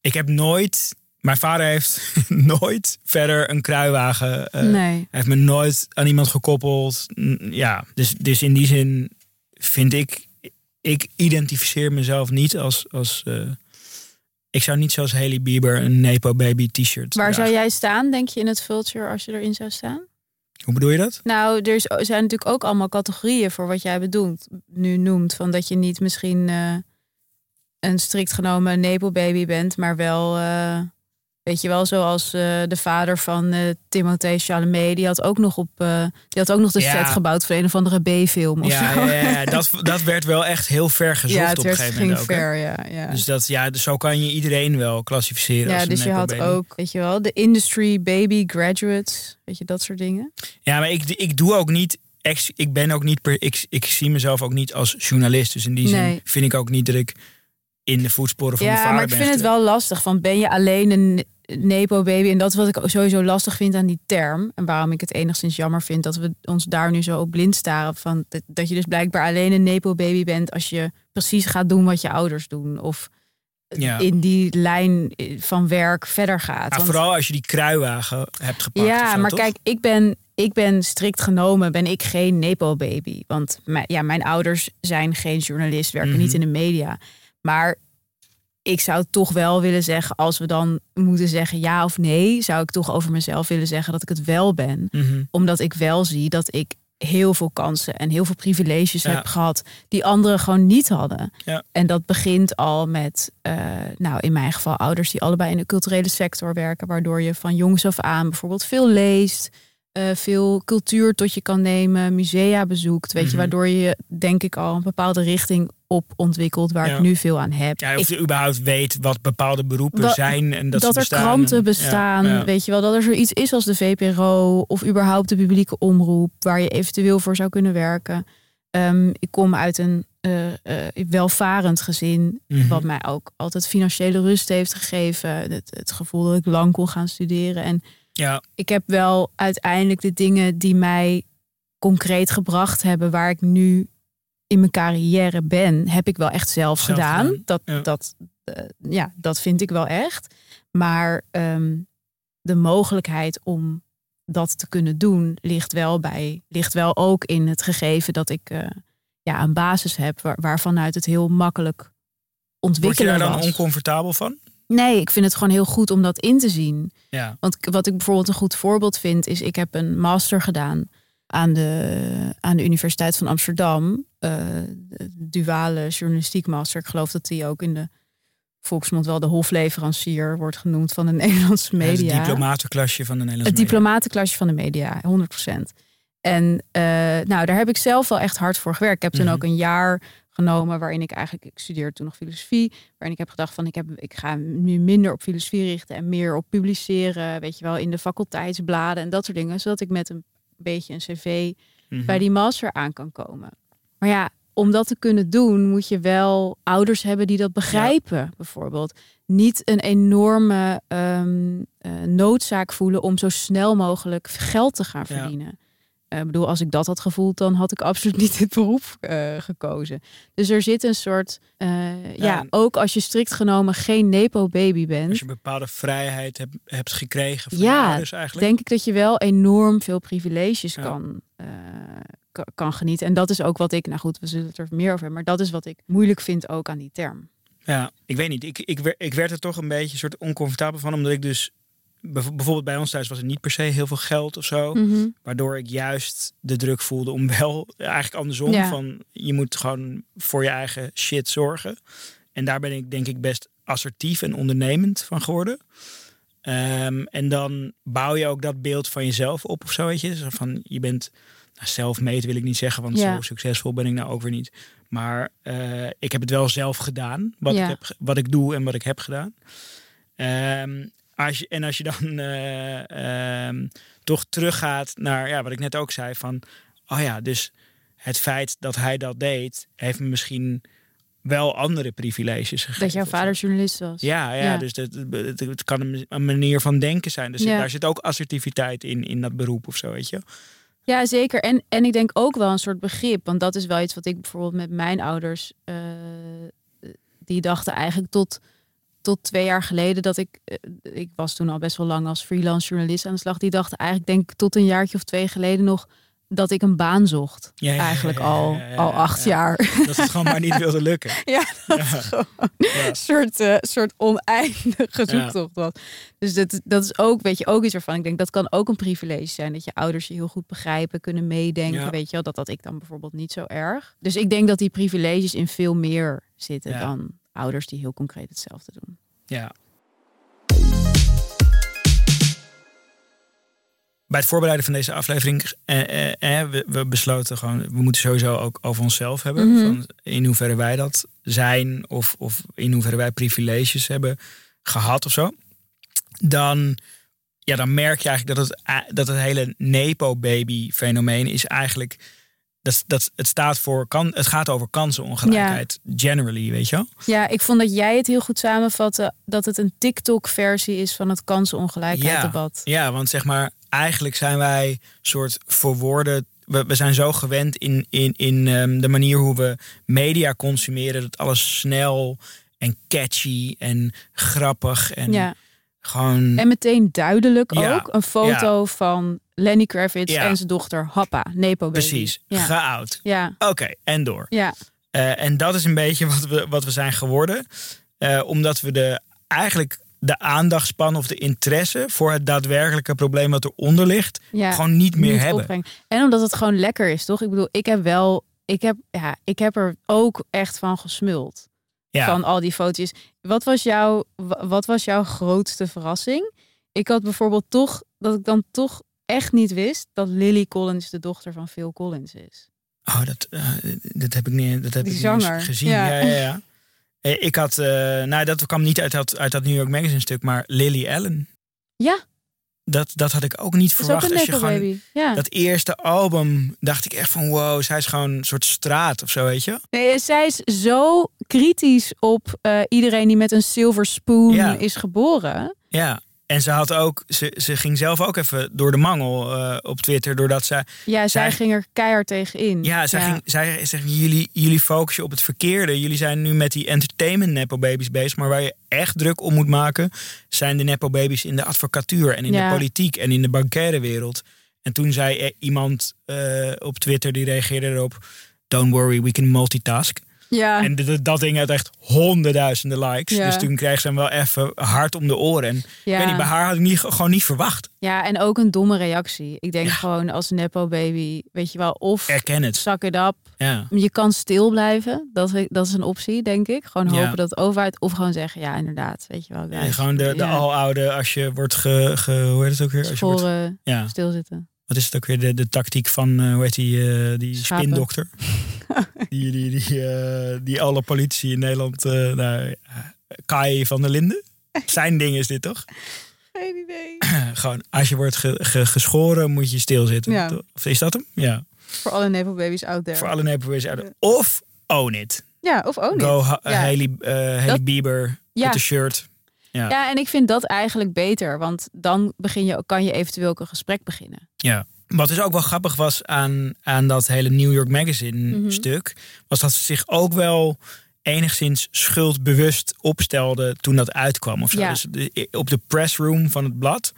Ik heb nooit. Mijn vader heeft nooit verder een kruiwagen. eh, nee. Hij heeft me nooit aan iemand gekoppeld. Ja, dus, dus in die zin vind ik. Ik identificeer mezelf niet als. als ik zou niet zoals Haley Bieber een Nepo Baby t-shirt. Waar zou jij staan, denk je, in het vulture als je erin zou staan? Hoe bedoel je dat? Nou, er zijn natuurlijk ook allemaal categorieën voor wat jij bedoelt, nu noemt. Van dat je niet misschien eh, een strikt genomen nepo-baby bent, maar wel, eh, weet je wel, zoals eh, de vader van eh Timothée Chalamet. Die had ook nog op, eh, die had ook nog de Ja. set gebouwd voor een of andere B-film of Ja, zo. ja, ja, dat, dat werd wel echt heel ver gezocht Ja, het op een gegeven ging moment ook. ver, ja. ja. Dus dat, ja, dus zo kan je iedereen wel klassificeren. ja, als een dus je had baby. ook, weet je wel, de industry baby graduates, weet je, dat soort dingen. Ja, maar ik, ik doe ook niet. Ik ben ook niet. Per, ik, ik zie mezelf ook niet als journalist. Dus in die zin Nee. vind ik ook niet dat ik in de voetsporen van mijn Ja, vader maar ik vind het wel lastig. Van ben je alleen een nepo-baby? En dat is wat ik sowieso lastig vind aan die term. En waarom ik het enigszins jammer vind dat we ons daar nu zo op blind staren. Van dat, je dus blijkbaar alleen een nepo-baby bent als je precies gaat doen wat je ouders doen. Of Ja. in die lijn van werk verder gaat. Want- vooral als je die kruiwagen hebt gepakt. ja, zo, maar toch? kijk, ik ben, ik ben strikt genomen, ben ik geen nepo-baby. Want mijn, ja, mijn ouders zijn geen journalist, werken Mhm. niet in de media. Maar ik zou toch wel willen zeggen, als we dan moeten zeggen ja of nee, zou ik toch over mezelf willen zeggen dat ik het wel ben. Mhm. Omdat ik wel zie dat ik heel veel kansen en heel veel privileges Ja. heb gehad die anderen gewoon niet hadden. Ja. En dat begint al met, eh, nou in mijn geval ouders die allebei in de culturele sector werken, waardoor je van jongs af aan bijvoorbeeld veel leest, eh, veel cultuur tot je kan nemen, musea bezoekt, weet je, Mhm. waardoor je denk ik al een bepaalde richting op ontwikkelt waar Ja. ik nu veel aan heb. Ja, of Ik- je überhaupt weet wat bepaalde beroepen zijn. En dat, dat, ze er kranten bestaan, ja. weet je wel, dat er zoiets is als de VPRO of überhaupt de publieke omroep waar je eventueel voor zou kunnen werken. Ehm, ik kom uit een eh, eh, welvarend gezin, Mhm. wat mij ook altijd financiële rust heeft gegeven. Het, het gevoel dat ik lang kon gaan studeren. En Ja, ik heb wel uiteindelijk de dingen die mij concreet gebracht hebben waar ik nu in mijn carrière ben, heb ik wel echt zelf, Zelf gedaan. gedaan, Dat, ja. dat, eh, ja, dat vind ik wel echt. Maar ehm, de mogelijkheid om dat te kunnen doen ligt wel bij, ligt wel ook in het gegeven dat ik eh, ja, een basis heb waar, waarvanuit het heel makkelijk word je ontwikkelen daar dan was. oncomfortabel van? Nee, ik vind het gewoon heel goed om dat in te zien. Ja. Want wat ik bijvoorbeeld een goed voorbeeld vind, is ik heb een master gedaan aan de, aan de Universiteit van Amsterdam. eh, duale journalistiek master. Ik geloof dat die ook in de volksmond wel de hofleverancier wordt genoemd van de Nederlandse Het media. diplomatenklasje van de Nederlandse Het diplomatenklasje van de media, 100%. En eh, nou, daar heb ik zelf wel echt hard voor gewerkt. Ik heb toen Mhm. ook een jaar genomen waarin ik eigenlijk, ik studeerde toen nog filosofie, waarin ik heb gedacht van ik, heb, ik ga nu minder op filosofie richten en meer op publiceren, weet je wel, in de faculteitsbladen en dat soort dingen, zodat ik met een beetje een cv Mhm. bij die master aan kan komen. Maar ja, om dat te kunnen doen, moet je wel ouders hebben die dat begrijpen, bijvoorbeeld. Niet een enorme ehm, eh, noodzaak voelen om zo snel mogelijk geld te gaan verdienen. Ik bedoel, als ik dat had gevoeld, dan had ik absoluut niet dit beroep eh, gekozen. Dus er zit een soort, eh, ja, Ja. ook als je strikt genomen geen nepo-baby bent, Als je een bepaalde vrijheid hebt, hebt gekregen van Ja, ouders eigenlijk. denk ik dat je wel enorm veel privileges Ja. kan, eh, ka- kan genieten. En dat is ook wat ik, nou goed, we zullen het er meer over hebben, maar dat is wat ik moeilijk vind ook aan die term. Ja, ik weet niet. Ik, ik, ik werd er toch een beetje soort oncomfortabel van. Omdat ik dus... bijv- Bijvoorbeeld bij ons thuis was er niet per se heel veel geld of zo. Mhm. Waardoor ik juist de druk voelde om wel... Eigenlijk andersom. Ja. Van, je moet gewoon voor je eigen shit zorgen. En daar ben ik denk ik best assertief en ondernemend van geworden. Ehm, en dan bouw je ook dat beeld van jezelf op of zo, weet je. Zo van, je bent... Nou, self-made wil ik niet zeggen, want Ja. zo succesvol ben ik nou ook weer niet. Maar eh, ik heb het wel zelf gedaan, wat, Ja. ik heb, wat ik doe en wat ik heb gedaan. Ehm, als je, en als je dan eh, ehm, toch teruggaat naar ja, wat ik net ook zei: van oh ja, dus het feit dat hij dat deed, heeft me misschien wel andere privileges gegeven. Dat jouw vader journalist was. Ja, ja, Ja. dus het, het, het kan een, een manier van denken zijn. Dus Ja. daar zit ook assertiviteit in, in dat beroep of zo, weet je. Ja, zeker. En, en ik denk ook wel een soort begrip. Want dat is wel iets wat ik bijvoorbeeld met mijn ouders. eh, die dachten eigenlijk tot, tot twee jaar geleden dat ik. eh, ik was toen al best wel lang als freelance journalist aan de slag. Die dachten eigenlijk, denk ik, tot een jaartje of twee geleden nog. dat ik een baan zocht. Ja, ja, ja, eigenlijk ja, al, al acht ja. jaar. Dat het gewoon maar niet wilde lukken. Ja, dat Ja. is gewoon Ja. een soort, eh, soort oneindige zoektocht was. Dus dat, dat is ook, weet je, ook iets waarvan ik denk, dat kan ook een privilege zijn. Dat je ouders je heel goed begrijpen, kunnen meedenken. Weet je wel, dat dat ik dan bijvoorbeeld niet zo erg. Dus ik denk dat die privileges in veel meer zitten dan ouders die heel concreet hetzelfde doen. Ja. Bij het voorbereiden van deze aflevering, eh, eh, eh, we, we besloten gewoon, we moeten sowieso ook over onszelf hebben. Mhm. Van in hoeverre wij dat zijn of, of in hoeverre wij privileges hebben gehad of zo. Dan, ja, dan merk je eigenlijk dat het, eh, dat het hele Nepo-baby fenomeen is eigenlijk, dat, dat, het, staat voor, kan, het gaat over kansenongelijkheid, generally, weet je wel? Ja, ik vond dat jij het heel goed samenvatte dat het een TikTok-versie is van het kansenongelijkheid debat. Ja, want zeg maar, eigenlijk zijn wij soort verwoorden. We, we zijn zo gewend in, in, in ehm, de manier hoe we media consumeren. Dat alles snel en catchy en grappig en Ja. Gewoon. En meteen duidelijk Ja, ook een foto van Lenny Kravitz Ja. en zijn dochter Happa, Nepo Baby. precies, geout. Ja, Oké, en door. ja, Eh, en dat is een beetje wat we, wat we zijn geworden. Eh, omdat we de, eigenlijk de aandachtspan of de interesse voor het daadwerkelijke probleem wat eronder ligt, gewoon niet meer Niet hebben. opbrengen. En omdat het gewoon lekker is, toch? Ik bedoel, ik heb wel, ik heb, ja, ik heb er ook echt van gesmuld. Ja. Van al die foto's. Wat was, jouw, wa- wat was jouw grootste verrassing? Ik had bijvoorbeeld toch, dat ik dan toch echt niet wist dat Lily Collins de dochter van Phil Collins is. Oh, dat, eh, dat heb ik niet, dat heb Die ik niet eens zanger, gezien. ja. Ja, ja, ja. Eh, Ik had, eh, nou dat kwam niet uit dat, uit dat New York Magazine stuk, maar Lily Allen. Ja, Dat, dat had ik ook niet ook verwacht. Als je gewoon. Ja. dat eerste album dacht ik echt van wow, zij is gewoon een soort straat of zo, weet je? Nee, zij is zo kritisch op eh, iedereen die met een silver spoon Ja. is geboren. Ja. En ze had ook, ze, ze ging zelf ook even door de mangel eh, op Twitter, doordat zij, Ja, zij, Zij- ging er keihard tegen in. ja, zij ging, zij zegt, jullie, jullie focussen op het verkeerde. Jullie zijn nu met die entertainment nepo babies bezig, maar waar je echt druk om moet maken, zijn de nepo babies in de advocatuur en in Ja. de politiek en in de bankaire wereld. En toen zei eh, iemand eh, op Twitter, die reageerde erop, don't worry, we can multitask. Ja. En dat ding had echt honderdduizenden likes. Ja. Dus toen kreeg ze hem wel even hard om de oren. En ik Ja. weet niet, bij haar had ik niet, gewoon niet verwacht. Ja, en ook een domme reactie. Ik denk Ja. gewoon als nepo baby, weet je wel, of Erken het. zak it up. Ja. Je kan stil blijven. Dat, dat is een optie, denk ik. Gewoon Ja. hopen dat het overuit. Of gewoon zeggen, ja, inderdaad. Weet je wel. Guys. gewoon de, de Ja. aloude, als je wordt ge, ge- hoe heet het ook weer? Als je wordt, ja, stilzitten. Wat is het ook weer? De, de tactiek van, eh, hoe heet die, eh, die Schapen. spindokter? die, die, die, eh, die alle politie in Nederland, nou, Kai van der Linden. Zijn ding is dit toch? Geen idee. gewoon, als je wordt ge- ge- geschoren, moet je stilzitten. Ja. Of is dat hem? Ja. Voor alle nepo babies out there. Voor alle Nederlanders uit. Of own it. Ja, of ook niet. Go Ja. Haley, Haley Dat- Bieber Ja. met de shirt. Ja. Ja, en ik vind dat eigenlijk beter. Want dan begin je, kan je eventueel ook een gesprek beginnen. Ja. Wat dus ook wel grappig was aan, aan dat hele New York Magazine Mhm. stuk, was dat ze zich ook wel enigszins schuldbewust opstelde toen dat uitkwam. Of zo. Ja. Dus op de pressroom van het blad,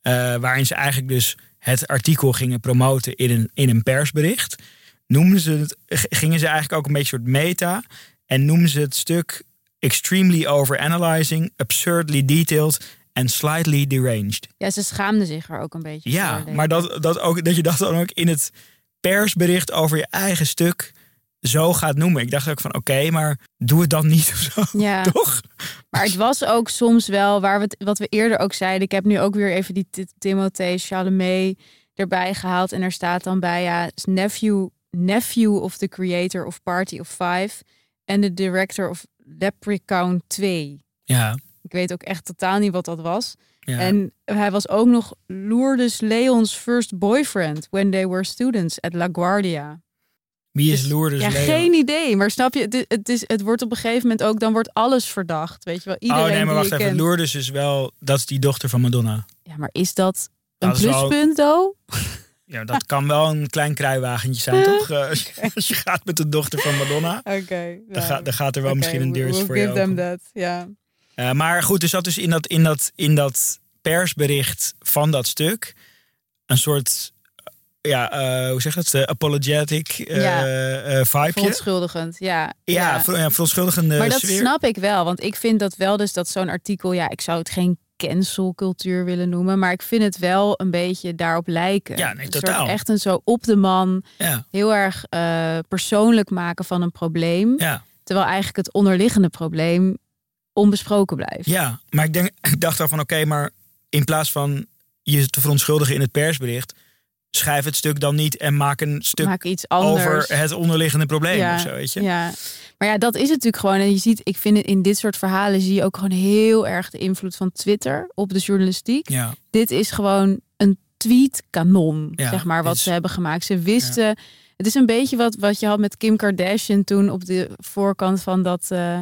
eh, waarin ze eigenlijk dus het artikel gingen promoten in een, in een persbericht, noemden ze het, gingen ze eigenlijk ook een beetje soort meta en noemden ze het stuk extremely overanalyzing, absurdly detailed en slightly deranged. Ja, ze schaamden zich er ook een beetje Ja, voor. maar dat, dat, ook, dat je dat dan ook in het persbericht over je eigen stuk zo gaat noemen. Ik dacht ook van oké, maar doe het dan niet of zo. Ja. Toch? Maar het was ook soms wel, waar we het, wat we eerder ook zeiden. Ik heb nu ook weer even die Ti- Timothée Chalamet erbij gehaald. En er staat dan bij, ja, nephew, nephew of the creator of Party of Five. En de director of Leprechaun 2. Ja. Ik weet ook echt totaal niet wat dat was. ja. En hij was ook nog Lourdes Leon's first boyfriend when they were students at LaGuardia. Wie is Dus- Lourdes ja, Leeuwen? geen idee. Maar snap je, het, het, is, het wordt op een gegeven moment ook, dan wordt alles verdacht. Weet je wel, iedereen oh nee, maar wacht even. kent. Lourdes is wel, dat is die dochter van Madonna. Ja, maar is dat een Dat wel- pluspunt, though? Ja, dat kan wel een klein kruiwagentje zijn, toch? Eh, als, je, als je gaat met de dochter van Madonna, Oké. dan, gaat dan gaat er wel misschien een deurtje voor je give them that, ja. Eh, maar goed, er zat dus in dat, in, dat, in dat persbericht van dat stuk een soort, eh, ja, hoe zeg je dat? Apologetic Ja. vibeje. Verontschuldigend, ja. Ja, ver- ja, verontschuldigende Maar dat sfeer. snap ik wel, want ik vind dat wel dus dat zo'n artikel, ja, ik zou het geen cancelcultuur willen noemen, maar ik vind het wel een beetje daarop lijken. Ja, nee, totaal. echt een zo op de man, Ja, heel erg eh, persoonlijk maken van een probleem, ja, terwijl eigenlijk het onderliggende probleem onbesproken blijft. ja, maar ik, denk, ik dacht al van oké, maar in plaats van je te verontschuldigen in het persbericht, schrijf het stuk dan niet en maak een stuk Maak iets over het onderliggende probleem ja, of zo, weet je? Ja. Maar ja, dat is het natuurlijk gewoon. En je ziet, ik vind het in dit soort verhalen zie je ook gewoon heel erg de invloed van Twitter op de journalistiek. Ja, Dit is gewoon een tweetkanon, Ja, zeg maar, wat is- ze hebben gemaakt. Ze wisten. Het is een beetje wat, wat je had met Kim Kardashian toen op de voorkant van dat. eh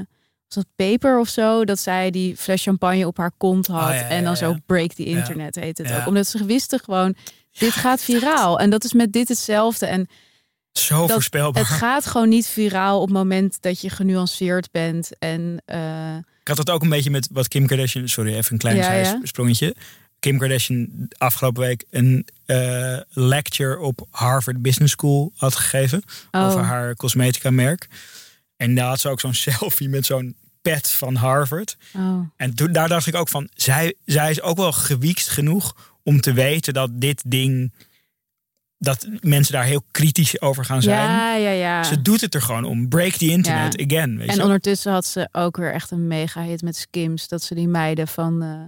was dat paper of zo? Dat zij die fles champagne op haar kont had. Oh, ja, en dan zo break the internet heet het ook. Omdat ze wisten gewoon, dit gaat viraal. En dat is met dit hetzelfde. En zo Dat- voorspelbaar. het gaat gewoon niet viraal op het moment dat je genuanceerd bent. En eh, Ik had dat ook een beetje met wat Kim Kardashian... Sorry, even een klein Ja, zijs- ja. sprongetje. Kim Kardashian afgelopen week een eh, lecture op Harvard Business School had gegeven. Oh. Over haar cosmetica merk. En daar had ze ook zo'n selfie met zo'n pet van Harvard. oh. En toen, daar dacht ik ook van... Zij, zij is ook wel gewiekst genoeg om te weten dat dit ding... Dat mensen daar heel kritisch over gaan zijn. ja, ja, ja. Ze doet het er gewoon om. Break the internet Ja. again. Weet En je? ondertussen had ze ook weer echt een mega hit met Skims. Dat ze die meiden van eh,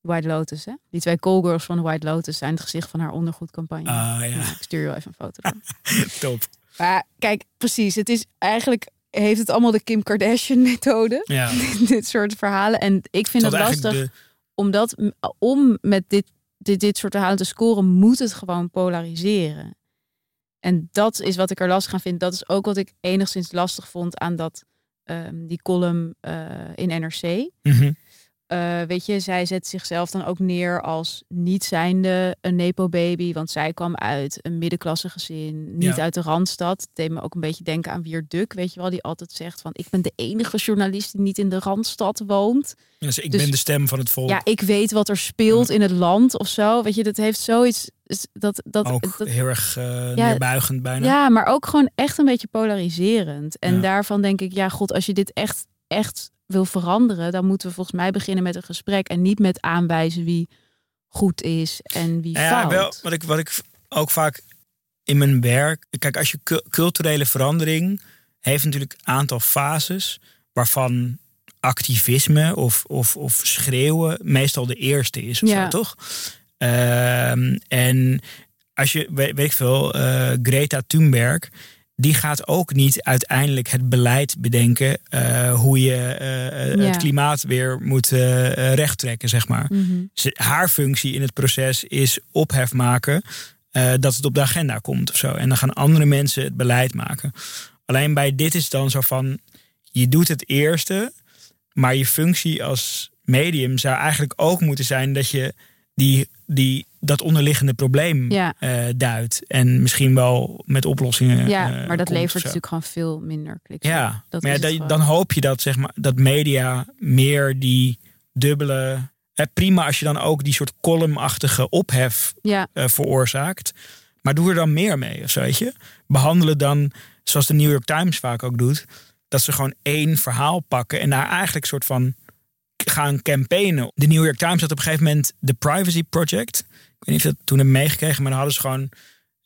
White Lotus, hè? Die twee callgirls van White Lotus zijn het gezicht van haar ondergoedcampagne. Ah, ja. ik stuur je wel even een foto. Top. maar kijk, precies. Het is eigenlijk heeft het allemaal de Kim Kardashian methode. Ja. dit soort verhalen. En ik vind Tot het lastig. de- Omdat om met dit, dit, dit soort verhalen te scoren, moet het gewoon polariseren. En dat is wat ik er lastig aan vind. Dat is ook wat ik enigszins lastig vond aan dat, ehm, die column eh, in NRC. Mhm. Eh, weet je, zij zet zichzelf dan ook neer als niet zijnde een nepo-baby. Want zij kwam uit een middenklasse gezin, niet Ja. uit de Randstad. Het deed me ook een beetje denken aan Wier Duk, weet je wel. Die altijd zegt van, ik ben de enige journalist die niet in de Randstad woont. Dus ik Dus- ben de stem van het volk. Ja, ik weet wat er speelt in het land of zo. Weet je, dat heeft zoiets. Dat, dat, ook dat, heel erg eh Ja, neerbuigend bijna. ja, maar ook gewoon echt een beetje polariserend. En Ja. daarvan denk ik, ja, god, als je dit echt, echt wil veranderen, dan moeten we volgens mij beginnen met een gesprek en niet met aanwijzen wie goed is en wie Nou ja, fout. wel, wat ik, wat ik ook vaak in mijn werk. Kijk, als je cu- culturele verandering heeft natuurlijk een aantal fases waarvan activisme of, of, of schreeuwen meestal de eerste is, of Ja. zo, toch? Ehm, en als je, weet, weet ik veel, eh, Greta Thunberg, die gaat ook niet uiteindelijk het beleid bedenken eh, hoe je eh, eh, Ja. het klimaat weer moet eh, rechttrekken, zeg maar. Mhm. Haar functie in het proces is ophef maken dat het op de agenda komt of zo. En dan gaan andere mensen het beleid maken. Alleen bij dit is dan zo van, je doet het eerste, maar je functie als medium zou eigenlijk ook moeten zijn dat je die, die, dat onderliggende probleem Ja. eh, duidt. En misschien wel met oplossingen. Ja, eh, maar dat komt levert natuurlijk gewoon veel minder kliks. Ja, dat maar ja, dat- dan hoop je dat, zeg maar, dat media meer die dubbele. Prima als je dan ook die soort columnachtige ophef Ja, eh, veroorzaakt. Maar doe er dan meer mee, of zo, weet je? Behandelen dan, zoals de New York Times vaak ook doet, dat ze gewoon één verhaal pakken en daar eigenlijk soort van gaan campaignen. De New York Times had op een gegeven moment de Privacy Project. Ik weet niet of je dat toen hebben meegekregen, maar dan hadden ze gewoon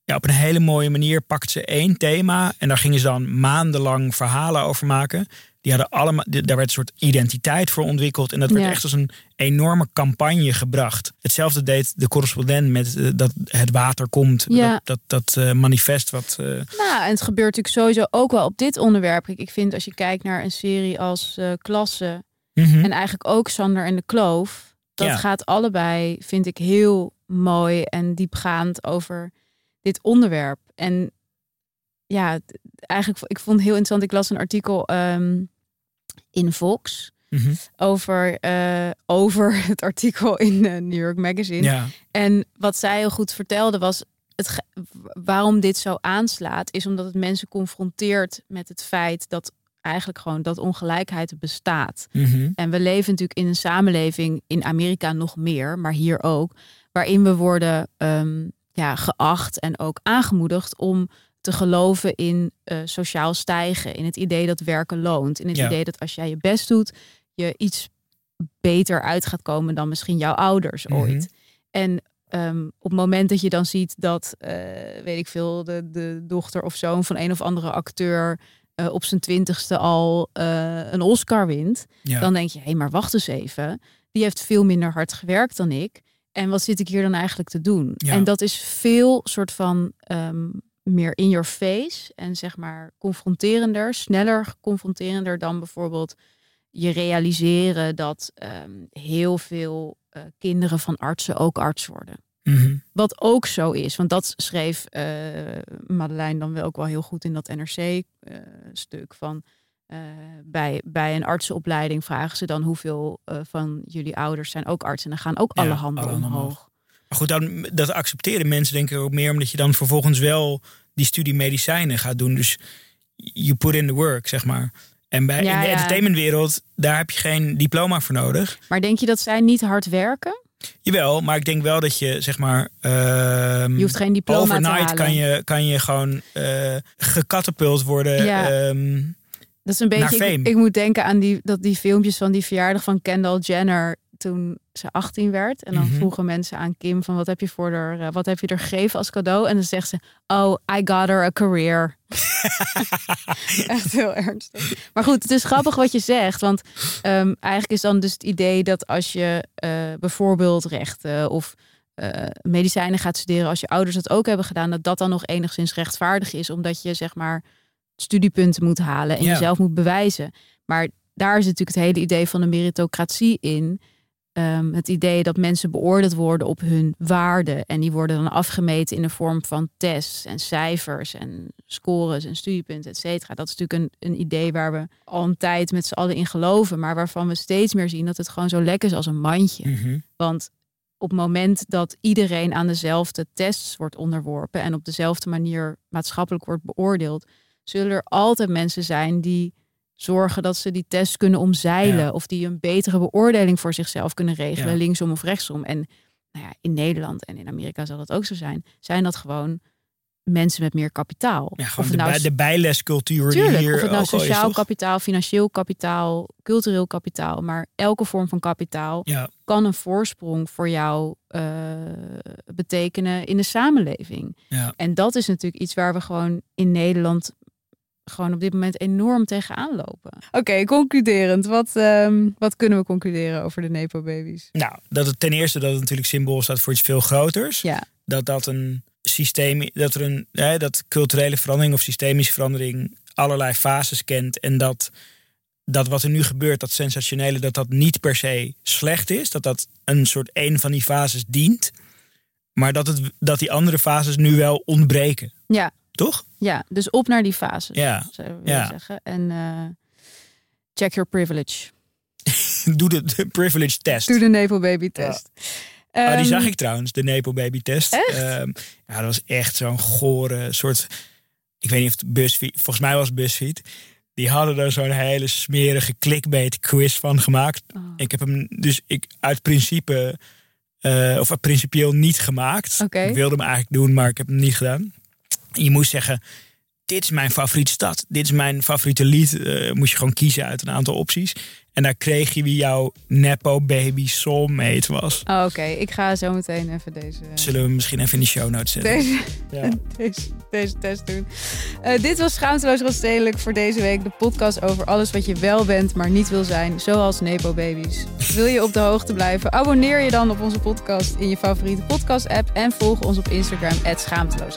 ja, op een hele mooie manier pakt ze één thema en daar gingen ze dan maandenlang verhalen over maken. Die hadden allemaal, daar werd een soort identiteit voor ontwikkeld en dat werd Ja. echt als een enorme campagne gebracht. Hetzelfde deed de correspondent met eh, dat het water komt, Ja. dat, dat, dat eh, manifest wat. eh, nou, en het gebeurt natuurlijk sowieso ook wel op dit onderwerp. Kijk, ik vind als je kijkt naar een serie als Klasse mhm. en eigenlijk ook Sander en de Kloof, dat Ja. gaat allebei, vind ik, heel mooi en diepgaand over dit onderwerp. En ja, eigenlijk, ik vond het heel interessant. Ik las een artikel ehm, in Vox Mhm. over, eh, over het artikel in eh, New York Magazine. Ja, En wat zij heel goed vertelde was, het, waarom dit zo aanslaat, is omdat het mensen confronteert met het feit dat eigenlijk gewoon dat ongelijkheid bestaat. Mhm. En we leven natuurlijk in een samenleving, in Amerika nog meer, maar hier ook, waarin we worden ehm, ja, geacht en ook aangemoedigd om te geloven in eh, sociaal stijgen, in het idee dat werken loont, in het Ja. idee dat als jij je best doet, je iets beter uit gaat komen dan misschien jouw ouders Mhm. ooit. En ehm, op het moment dat je dan ziet dat, eh, weet ik veel, de, de dochter of zoon van een of andere acteur eh, op zijn twintigste al een Oscar wint, ja. dan denk je, hé, hey, maar wacht eens even. Die heeft veel minder hard gewerkt dan ik. En wat zit ik hier dan eigenlijk te doen? Ja. En dat is veel soort van ehm, meer in your face en zeg maar confronterender, sneller confronterender dan bijvoorbeeld je realiseren dat ehm, heel veel eh, kinderen van artsen ook arts worden. Mhm. Wat ook zo is, want dat schreef eh Madeleine dan wel ook wel heel goed in dat NRC-stuk van. Eh, bij, bij een artsenopleiding vragen ze dan hoeveel eh, van jullie ouders zijn ook artsen. En dan gaan ook Ja, alle handen alle omhoog. omhoog. Maar goed, dan, dat accepteren mensen denk ik ook meer omdat je dan vervolgens wel die studie medicijnen gaat doen. Dus you put in the work, zeg maar. En bij Ja, in de ja. entertainmentwereld, daar heb je geen diploma voor nodig. Maar denk je dat zij niet hard werken? Jawel, maar ik denk wel dat je, zeg maar... ehm, Je hoeft geen diploma te overnight halen. kan je, kan je gewoon eh gecatapult worden. Ja. ehm, Dat is een beetje. ik moet denken aan die, dat die filmpjes van die verjaardag van Kendall Jenner toen ze 18 werd. En dan Mhm. vroegen mensen aan Kim van wat heb je voor haar, eh, wat heb je er gegeven als cadeau? En dan zegt ze, oh, I got her a career. Echt heel ernstig. Maar goed, het is grappig wat je zegt. Want ehm, eigenlijk is dan dus het idee dat als je eh, bijvoorbeeld rechten of eh, medicijnen gaat studeren, als je ouders dat ook hebben gedaan, dat dat dan nog enigszins rechtvaardig is, omdat je zeg maar studiepunten moet halen en Ja. jezelf moet bewijzen. Maar daar is natuurlijk het hele idee van de meritocratie in. Ehm, het idee dat mensen beoordeeld worden op hun waarden. En die worden dan afgemeten in de vorm van tests en cijfers en scores en studiepunten, et cetera. Dat is natuurlijk een, een idee waar we al een tijd met z'n allen in geloven. Maar waarvan we steeds meer zien dat het gewoon zo lekker is als een mandje. mhm. Want op het moment dat iedereen aan dezelfde tests wordt onderworpen en op dezelfde manier maatschappelijk wordt beoordeeld, zullen er altijd mensen zijn die zorgen dat ze die test kunnen omzeilen Ja. of die een betere beoordeling voor zichzelf kunnen regelen, Ja. linksom of rechtsom. En nou ja, in Nederland en in Amerika zal dat ook zo zijn, zijn dat gewoon mensen met meer kapitaal. Ja, Of de, nou bij- de bijlescultuur die hier of het nou is, sociaal kapitaal, financieel kapitaal, cultureel kapitaal, maar elke vorm van kapitaal Ja, kan een voorsprong voor jou eh, betekenen in de samenleving. ja. En dat is natuurlijk iets waar we gewoon in Nederland gewoon op dit moment enorm tegenaan lopen. Oké, concluderend. Wat, ehm, wat kunnen we concluderen over de Nepo-babies? Nou, dat het ten eerste dat het natuurlijk symbool staat voor iets veel groters. Ja, Dat dat een systeem, dat er een hè, dat culturele verandering of systemische verandering allerlei fases kent. En dat dat wat er nu gebeurt, dat sensationele, dat dat niet per se slecht is. Dat dat een soort een van die fases dient. Maar dat, het, dat die andere fases nu wel ontbreken. ja, Toch? ja. Dus op naar die fases, Ja. zou Ja. zeggen. En eh, check your privilege. Doe de, de privilege test. Doe de Nepo-baby-test. Ah, die Ehm, zag ik trouwens, de Nepo Baby test. Ehm, ja, dat was echt zo'n gore soort. Ik weet niet of het BuzzFeed, volgens mij was het BuzzFeed. Die hadden er zo'n hele smerige clickbait quiz van gemaakt. Oh. Ik heb hem dus ik uit principe, eh, of uit principieel niet gemaakt. Ik wilde hem eigenlijk doen, maar ik heb hem niet gedaan. Je moest zeggen, dit is mijn favoriete stad. Dit is mijn favoriete lied. Eh, moest je gewoon kiezen uit een aantal opties. En daar kreeg je wie jouw Nepo Baby soulmate was. Oh, Oké, ik ga zo meteen even deze, Zullen we misschien even in de show notes zetten? deze, Ja. deze, deze test doen. Eh, dit was Schaamteloos Randstedelijk voor deze week. De podcast over alles wat je wel bent, maar niet wil zijn. Zoals Nepo Babies. Wil je op de hoogte blijven? Abonneer je dan op onze podcast in je favoriete podcast app. En volg ons op Instagram, Schaamteloos.